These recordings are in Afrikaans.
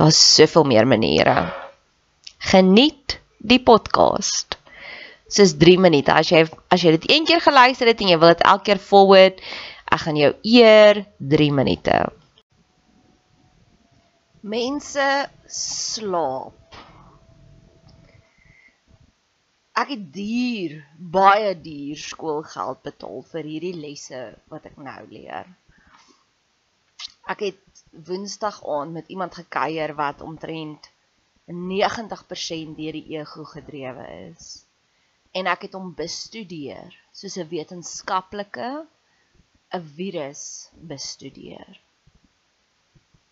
Daar's soveel meer maniere. Geniet die podcast. Dis 3 minute. As jy as jy dit een keer geluister het en jy wil dit elke keer forward, ek gaan jou eer 3 minute. Mense slaap. Ek het duur, baie duur skoolgeld betaal vir hierdie lesse wat ek nou leer. Ek het Woensdag aand met iemand gekuier wat omtrent 90% deur die ego gedrewe is. En ek het hom bestudeer soos 'n wetenskaplike 'n virus bestudeer.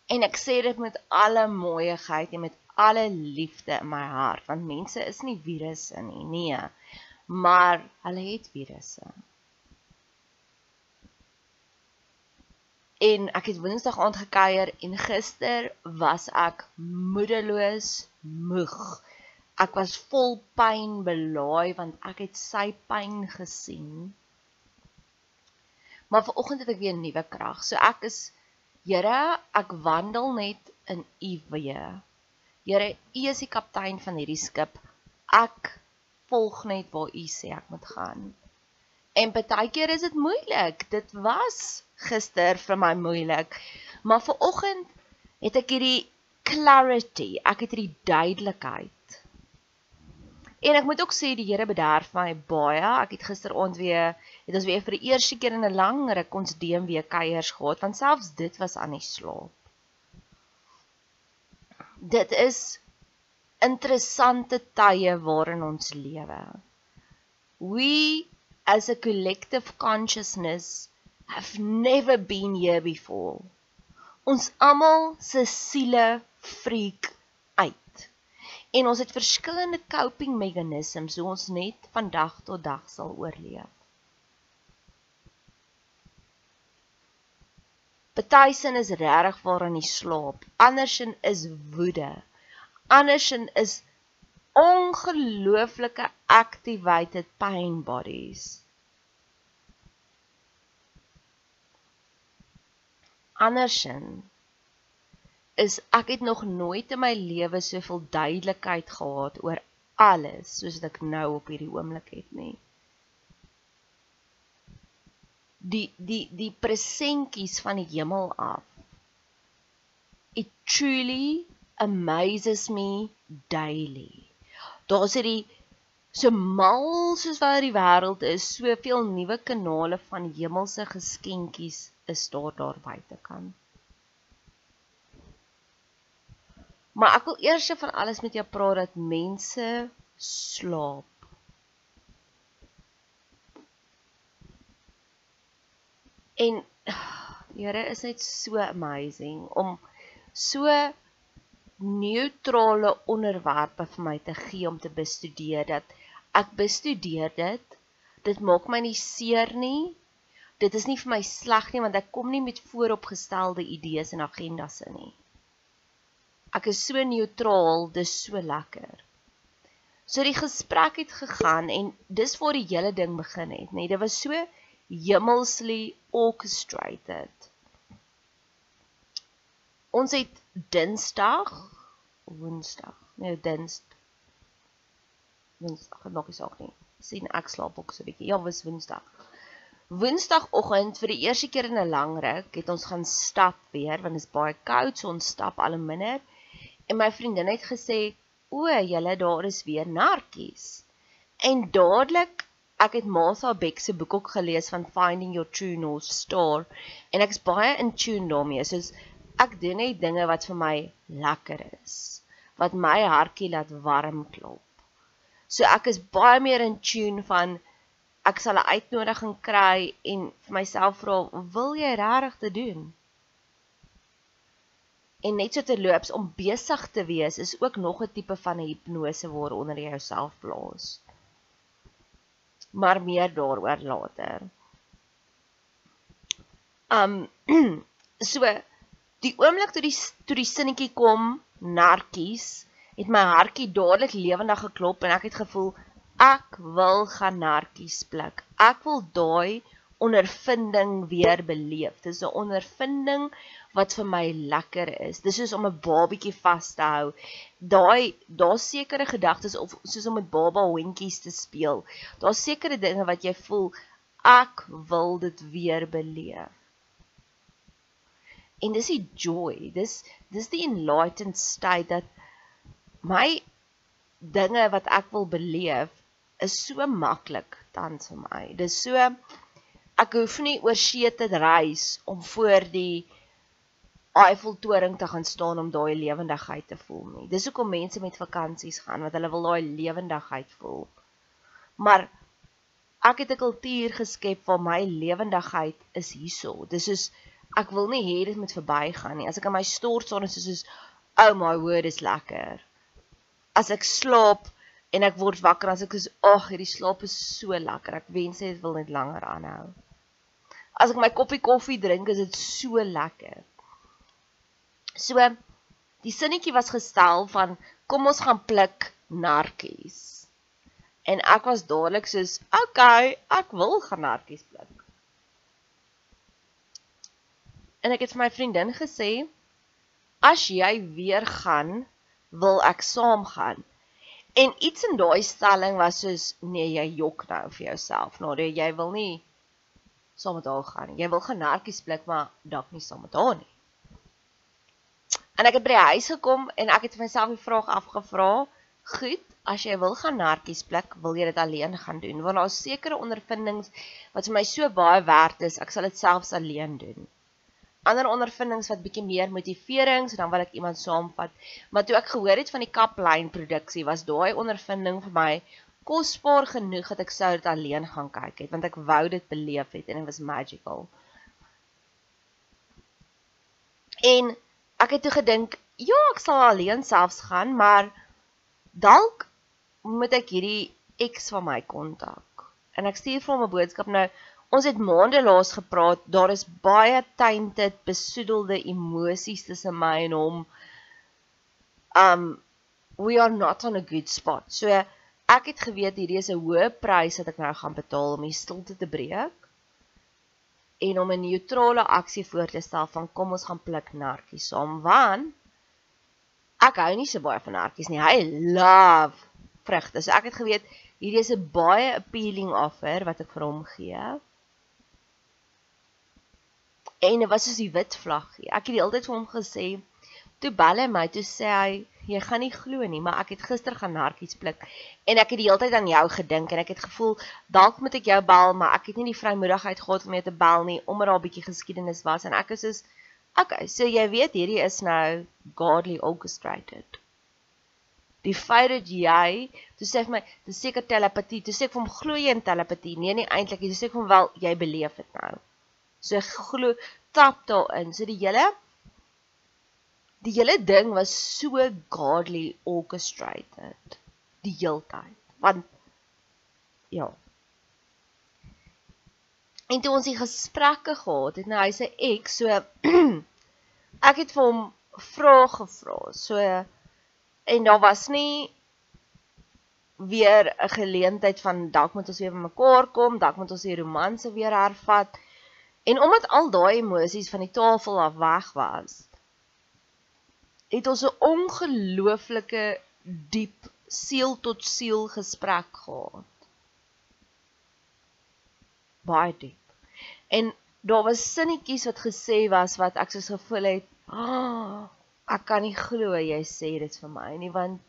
En ek sê dit met alle mooiheid en met alle liefde in my hart want mense is nie virusse nie, nee, maar hulle het virusse. En ek het Woensdag aand gekuier en gister was ek moedeloos moeg. Ek was vol pyn belaai want ek het sy pyn gesien. Maar vanoggend het ek weer nuwe krag. So ek is Here, ek wandel net in U weë. Here, U is die kaptein van hierdie skip. Ek volg net waar U sê ek moet gaan. En baie keer is dit moeilik. Dit was gister vir my moeilik. Maar vir oggend het ek hierdie clarity, ek het hierdie duidelikheid. En ek moet ook sê die Here bederf my baie. Ek het gisteraand weer het ons weer vir die eerste keer in 'n lang ruk ons DMW kuiers gehad, want selfs dit was aan die slaap. Dit is interessante tye waarin ons lewe. We as a collective consciousness have never been here before. Ons almal se siele freak uit. En ons het verskillende coping meganismes hoe ons net van dag tot dag sal oorleef. Party sin is regtig waar in die slaap. Ander sin is woede. Ander sin is ongelooflike activated pain bodies. Andersin is ek het nog nooit in my lewe soveel duidelikheid gehad oor alles soos wat ek nou op hierdie oomblik het nie. Die die die presentjies van die hemel af. It truly amazes me daily. Daar's hierdie so mal soos wat die wêreld is, soveel nuwe kanale van hemelse geskenkies is daar daar buitekant. Maar ek wil eers van alles met jou praat dat mense slaap. En Here is net so amazing om so neutrale onderwerpe vir my te gee om te bestudeer dat ek bestudeer dit. Dit maak my nie seer nie. Dit is nie vir my sleg nie want ek kom nie met vooropgestelde idees en agendas in nie. Ek is so neutraal, dis so lekker. So die gesprek het gegaan en dis waar die hele ding begin het, nê. Nee, dit was so hemelsly orchestrated. Ons het Dinsdag, Woensdag, nee, Dinsdag. Woensdag, nog is ook nie. Sien ek slaap ook so 'n bietjie. Ja, was Woensdag. Woensdagoggend vir die eerste keer in 'n lang ruk het ons gaan stap weer want dit is baie koud, so ons stap al 'n minuut en my vriendin het gesê, "O, julle daar is weer narkies." En dadelik ek het Martha Beck se boek ook gelees van Finding Your True North Star en ek's baie in tune daarmee. Soos ek doen net dinge wat vir my lekker is, wat my hartjie laat warm klop. So ek is baie meer in tune van ek sal 'n uitnodiging kry en vir myself vra, "Wil jy regtig dit doen?" En net so terloops om besig te wees is ook nog 'n tipe van 'n hipnose waaronder jy jouself plaas. Maar meer daaroor later. Um so die oomblik toe die toe die sinnetjie kom narkies het my hartjie dadelik lewendig geklop en ek het gevoel ek wil gaan narkies pluk. Ek wil daai ondervinding weer beleef. Dis 'n ondervinding wat vir my lekker is. Dis soos om 'n babietjie vas te hou. Daai daar's sekere gedagtes of soos om met baba hondjies te speel. Daar's sekere dinge wat jy voel ek wil dit weer beleef. En dis die joy. Dis dis die enlightened state dat my dinge wat ek wil beleef is so maklik tans vir my. Dis so ek hoef nie oor see te reis om voor die Eiffeltoring te gaan staan om daai lewendigheid te voel nie. Dis hoekom mense met vakansies gaan want hulle wil daai lewendigheid voel. Maar ek het 'n kultuur geskep waar my lewendigheid is hierso. Dis soos ek wil nie hê dit moet verbygaan nie. As ek in my stort staan is soos oh my word is lekker. As ek slaap en ek word wakker as ek is ag hierdie slaap is so lekker. Ek wens dit wil net langer aanhou as ek my koppie koffie drink, is dit so lekker. So die sinnetjie was gestel van kom ons gaan pluk narkies. En ek was dadelik soos, "Oké, okay, ek wil gaan narkies pluk." En ek het vir my vriendin gesê, "As jy weer gaan, wil ek saam gaan." En iets in daai stelling was soos, "Nee, jy jok nou vir jouself, nou jy wil nie saam met haar gaan. Jy wil gaan narkies blik, maar dalk nie saam met haar nie. En ek het by die huis gekom en ek het vir myself die vraag afgevra: "Goed, as jy wil gaan narkies blik, wil jy dit alleen gaan doen? Want daar is sekere ondervindings wat vir my so baie werd is, ek sal dit selfs alleen doen." Ander ondervindings wat bietjie meer motiverings en dan wil ek iemand saamvat. Maar toe ek gehoor het van die kaplyn produksie, was daai ondervinding vir my kosbaar genoeg dat ek sou dit alleen gaan kyk het want ek wou dit beleef het en dit was magical. En ek het toe gedink, ja, ek sal alleen selfs gaan, maar dalk moet ek hierdie ex van my kontak. En ek stuur vir hom 'n boodskap nou Ons het maande laas gepraat, daar is baie tainted, besoedelde emosies tussen my en hom. Um we are not on a good spot. So ek het geweet hierdie is 'n hoë prys wat ek nou gaan betaal om die stilte te breek en om 'n neutrale aksie voor te stel van kom ons gaan pluk nartjies saam want ek hou nie so baie van nartjies nie. Hy love vrugte. So ek het geweet hierdie is 'n baie appealing offer wat ek vir hom gee. En dit was soos die wit vlaggie. Ek het die hele tyd vir hom gesê, toe bel hy my, toe sê hy, jy gaan nie glo nie, maar ek het gister gaan hartjies pluk en ek het die hele tyd aan jou gedink en ek het gevoel dalk moet ek jou bel, maar ek het nie die vrymoedigheid gehad om jou te bel nie omdat daar 'n bietjie geskiedenis was en ek is soos okay, so jy weet hierdie is nou godly orchestrated. Die feit dat jy, toe sê vir my, dis seker telepatie, toe sê ek vir hom glo jy in telepatie? Nee, nie eintlik nie. Toe sê ek vir hom wel jy beleef dit nou. So ek glo tap daarin. So die hele die hele ding was so godly orchestrated die hele tyd. Want ja. En toe ons die gesprekke gehad het, nou hy sê ek so ek het vir hom vrae gevra. So en daar was nie weer 'n geleentheid van dalk moet ons weer by mekaar kom, dalk moet ons die romanse weer hervat. En omdat al daai emosies van die tafel af weg was, het ons 'n ongelooflike diep siel tot siel gesprek gehad. Baie diep. En daar was sinnetjies wat gesê was wat ek soos gevoel het, "Ah, oh, ek kan nie glo jy sê dit vir my nie, want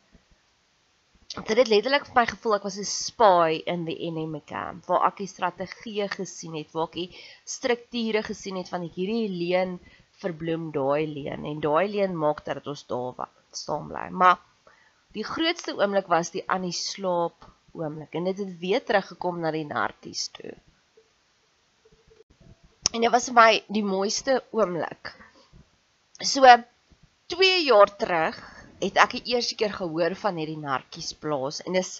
dit het letterlik vir my gevoel ek was 'n spy in die enemy camp waar ek die strategie gesien het, waar ek die strukture gesien het van hierdie leen verbloem daai leen en daai leen maak dat ons daar staan bly. Maar die grootste oomblik was die aan die slaap oomblik en dit het weer teruggekom na die narties toe. En dit was vir my die mooiste oomblik. So 2 jaar terug het ek die eerste keer gehoor van hierdie nartjies plaas en dis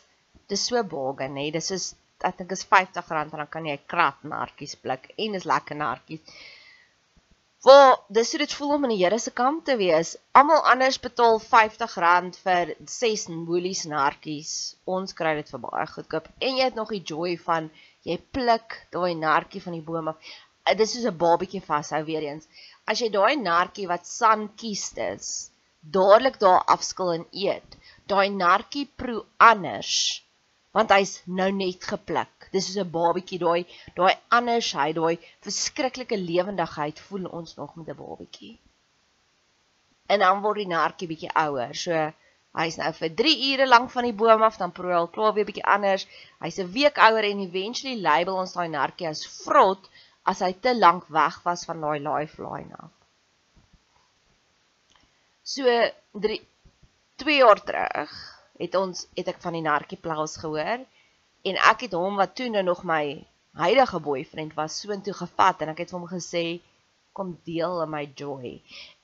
dis so baie nê dis is ek dink is R50 en dan kan jy 'n krat nartjies pluk en dis lekker nartjies. Waar dis hoe dit voel om in die Here se kamp te wees. Almal anders betaal R50 vir 6 woolies nartjies. Ons kry dit vir baie goedkoop en jy het nog die joy van jy pluk daai nartjie van die boom af. Dis soos 'n babatjie vashou weer eens. As jy daai nartjie wat sunkies is, dadelik daar afskil en eet. Daai nartjie proe anders want hy's nou net gepluk. Dis soos 'n babatjie daai daai andersheid, daai verskriklike lewendigheid voel ons nog met 'n babatjie. En dan word die nartjie bietjie ouer. So hy's nou vir 3 ure lank van die boom af, dan proe hy al klaar weer bietjie anders. Hy's 'n week ouer en eventually label ons daai nartjie as vrot as hy te lank weg was van daai lifeline af. So 3 2 jaar terug het ons het ek van die narkie plaas gehoor en ek het hom wat toe nou nog my huidige boyfriend was soontoe gevat en ek het vir hom gesê kom deel in my joy.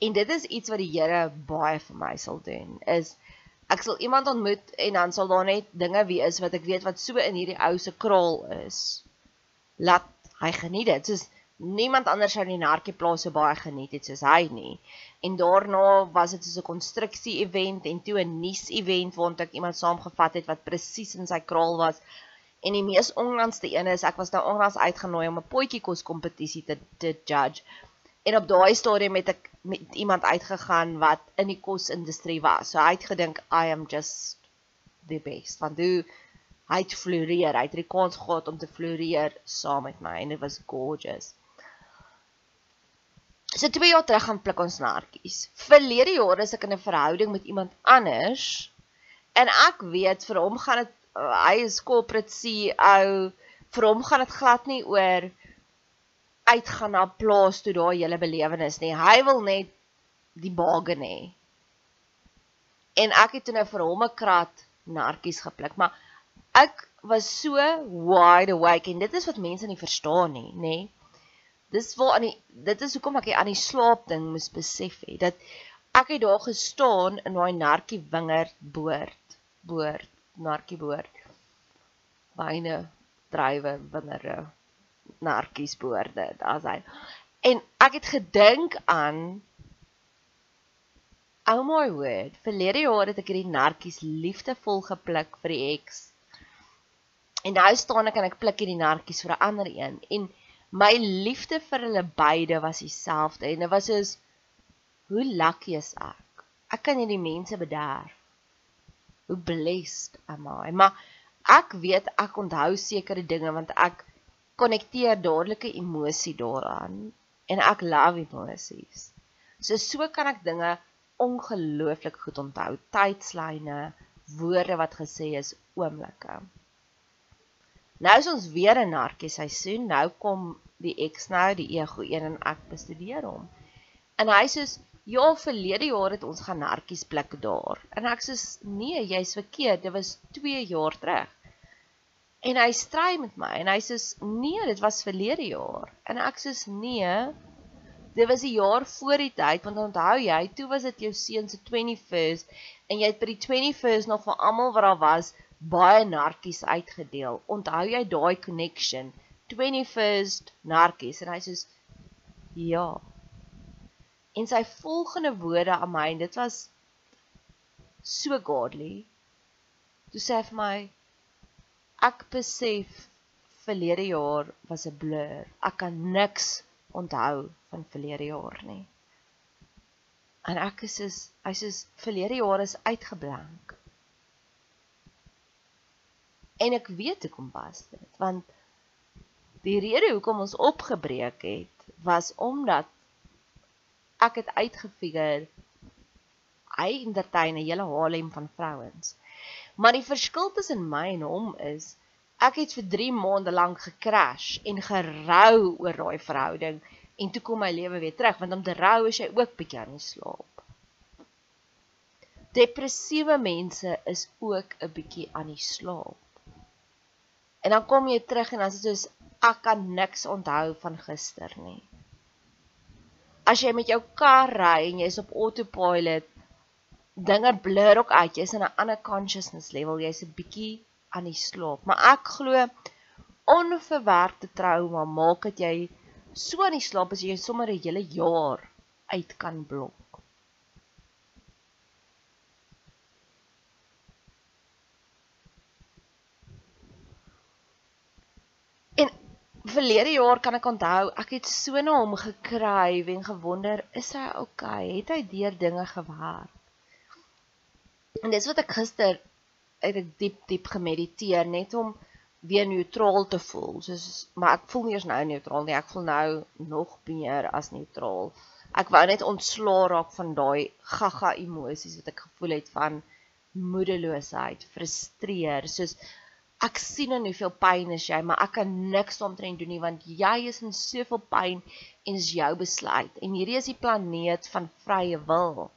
En dit is iets wat die Here baie vir my sal doen is ek sal iemand ontmoet en dan sal daar net dinge wees wat ek weet wat so in hierdie ou se kraal is. Laat hy geniet dit. Soos niemand anders sou die narkie plaas so baie geniet het soos hy nie. En daarna was dit soos 'n konstruksie event en toe 'n nuus event waar ek iemand saamgevat het wat presies in sy kraal was. En die mees onlangste een is ek was nou onlangs uitgenooi om 'n potjie kos kompetisie te te judge. En op daai stadium het ek met iemand uitgegaan wat in die kosindustrie was. So hy het gedink I am just the best. Want hoe hy het floreer, hy het die kans gehad om te floreer saam met my en dit was gorgeous. So 2 jaar terug gaan pluk ons nartjies. Verlede jaar is ek in 'n verhouding met iemand anders en ek weet vir hom gaan dit hy is corporate CEO, vir hom gaan dit glad nie oor uitgaan na plaas toe daai hele belewenis nie. Hy wil net die bargain hê. En ek het toe nou vir hom 'n krat nartjies gepluk, maar ek was so wide awake en dit is wat mense nie verstaan nie, nê? Nee? Dis waar aan die dit is hoekom ek aan die slaap ding moes besef het dat ek het daar gestaan in daai narkie wingerd boord boord narkie boord wyne drywe wingerde narkies boorde. Daar's hy. En ek het gedink aan Oh my word, verlede jaar het ek hierdie narkies liefdevol gepluk vir die ex. En nou staan ek en ek pluk hierdie narkies vir 'n ander een en my liefde vir hulle beide was dieselfde en dit was soos hoe lucky is ek. Ek kan hierdie mense bederf. Hoe blessed am I? Maar ek weet ek onthou sekere dinge want ek konnekteer dadelike emosie daaraan en ek love emosies. So so kan ek dinge ongelooflik goed onthou. Tydslyne, woorde wat gesê is, oomblikke. Nou is ons weer in narkie seisoen. Nou kom die eks nou, die ego een en ek bestudeer hom. En hy sê Ja, verlede jaar het ons gaan narkies blik daar. En ek sê nee, jy's verkeerd. Dit was 2 jaar terug. En hy stry met my en hy sê nee, dit was verlede jaar. En ek sê nee. Dit was 'n jaar voor die tyd want onthou jy, toe was dit jou seun se 21st en jy het by die 21st nog vir almal wat daar was baie narkies uitgedeel. Onthou jy daai connection? 21st narkies en hy sê ja. En sy volgende woorde aan my en dit was so godly. Toe sê hy vir my ek besef verlede jaar was 'n blur. Ek kan niks onthou van verlede jaar nie. En ek is is hy sê verlede jaar is uitgeblank. En ek weet hoekom was dit want die rede hoekom ons opgebreek het was omdat ek het uitgefigure hy entertain 'n hele Harlem van vrouens. Maar die verskil tussen my en hom is ek het vir 3 maande lank gekrash en gerou oor daai verhouding en toe kom my lewe weer terug want om te rou is jy ook bietjie aan die slaap. Depressiewe mense is ook 'n bietjie aan die slaap. En dan kom jy terug en dan is dit soos ek kan niks onthou van gister nie. As jy met jou kar ry en jy's op autopilot dinge blur ook uit. Jy's in 'n ander consciousness level. Jy's 'n bietjie aan die slaap. Maar ek glo onverwerkte trauma maak dat jy so aan die slaap as jy sommer 'n hele jaar uit kan blok. En verlede jaar kan ek onthou, ek het so na hom gekry en gewonder, is hy okay? Het hy deur dinge gewerk? En dis wat ek gister uit ek diep diep gemediteer net om weer neutraal te voel. Soos maar ek voel nie eens nou neutraal nie. Ek voel nou nog meer as neutraal. Ek wou net ontslaa raak van daai gaga emosies wat ek gevoel het van moedeloosheid, frustreer, soos ek sien in hoeveel pyn is jy, maar ek kan niks omtrent doen nie want jy is in soveel pyn en is jou besluit. En hierdie is die planeet van vrye wil.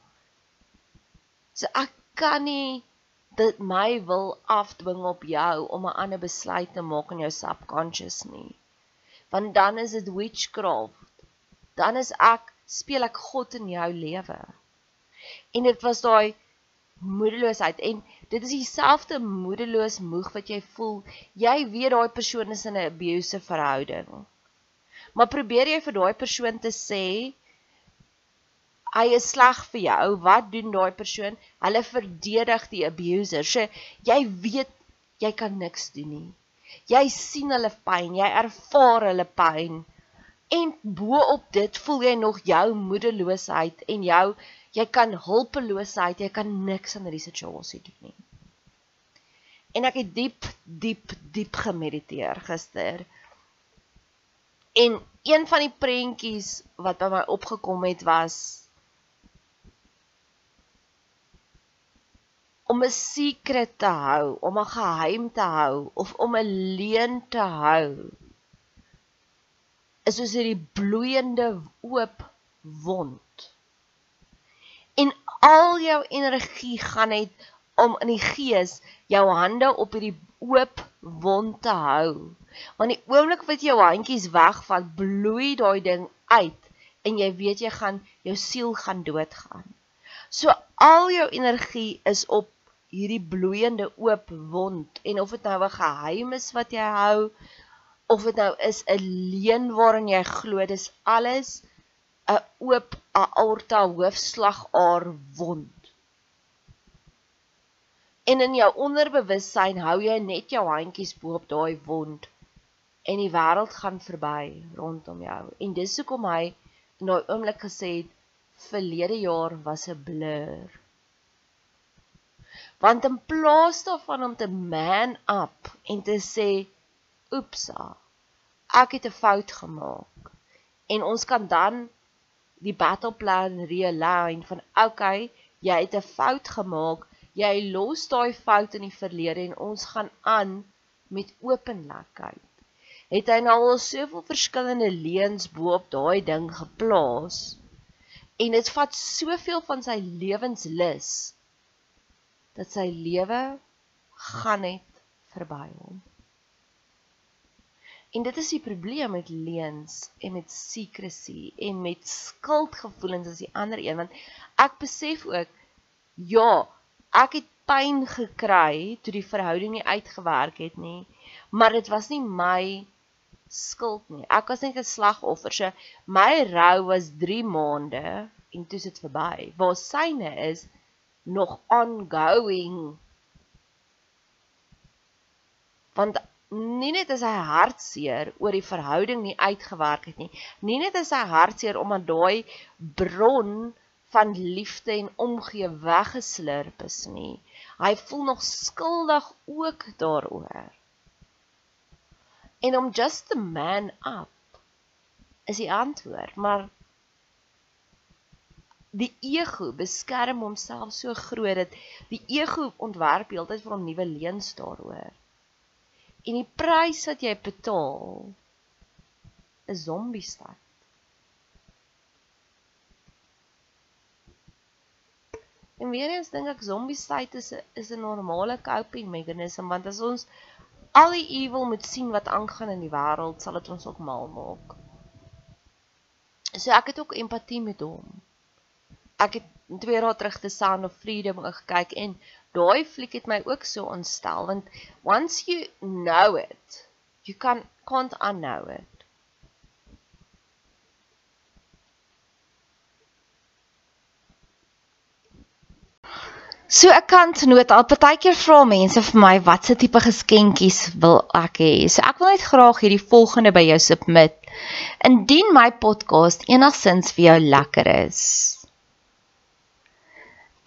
So ek kan nie dit my wil afdwing op jou om 'n ander besluit te maak in jou subconscious nie. Want dan is dit witchcraft. Dan is ek speel ek God in jou lewe. En dit was daai moedeloosheid en dit is dieselfde moedeloos moeg wat jy voel. Jy weet daai persoon is in 'n abusive verhouding. Maar probeer jy vir daai persoon te sê hy is sleg vir jou. Wat doen daai persoon? Hulle verdedig die abuser. So jy weet jy kan niks doen nie. Jy sien hulle pyn, jy ervaar hulle pyn. En bo-op dit voel jy nog jou moedeloosheid en jou jy kan hulpeloosheid, jy kan niks aan hierdie situasie doen nie. En ek het diep diep diep gemediteer gister. En een van die prentjies wat by my opgekom het was om 'n secret te hou, om 'n geheim te hou of om 'n leuen te hou is soos hierdie bloeiende oop wond. En al jou energie gaan net om in die gees jou hande op hierdie oop wond te hou. Want die oomblik wat jou handjies wegval, bloei daai ding uit en jy weet jy gaan jou siel gaan doodgaan. So al jou energie is op hierdie bloeiende oop wond en of dit nou 'n geheim is wat jy hou of dit nou is 'n leuen waarin jy glo dis alles 'n oop aorta hoofslagaar wond. En in jou onderbewussyn hou jy net jou handjies bo op daai wond en die wêreld gaan verby rondom jou. En dis hoekom hy in daai oomblik gesê het verlede jaar was 'n blur. Want in plaas daarvan om te man up en te sê oepsa. Ek het 'n fout gemaak. En ons kan dan die battle plan realign van okay, jy het 'n fout gemaak. Jy los daai fout in die verlede en ons gaan aan met openlikheid. Het hy nou al soveel verskillende leuns bo-op daai ding geplaas? En dit vat soveel van sy lewenslus dat sy lewe gaan net verby hom. En dit is die probleem met leuns en met secrecy en met skuldgevoelens as die ander een want ek besef ook ja, ek het pyn gekry toe die verhouding nie uitgewerk het nie, maar dit was nie my skuld nie. Ek was net 'n slagoffer. So my rou was 3 maande en toe is dit verby. Waar syne is nog ongoing. Want nie net is hy hartseer oor die verhouding nie uitgewerk het nie. Nie net is hy hartseer omdat daai bron van liefde en omgee weggeslurp is nie. Hy voel nog skuldig ook daaroor. En om just the man up is die antwoord, maar die ego beskerm homself so groot dat die ego ontwerp heeltyd vir hom nuwe leuns daaroor. En die prys wat jy betaal is zombie stad. En weer eens dink ek zombie stad is 'n is 'n normale coping meganisme want as ons al die evil moet sien wat aangaan in die wêreld, sal dit ons ook mal maak. So ek het ook empatie met hom. Ek het twee dae terug te Sound of Freedom gekyk en daai fliek het my ook so ontstel want once you know it you can can't unknow it So ek kan genoot al partykeer vra mense vir my watse tipe geskenkies wil ek hê. So ek wil net graag hierdie volgende by jou submit. Indien my podcast enigsins vir jou lekker is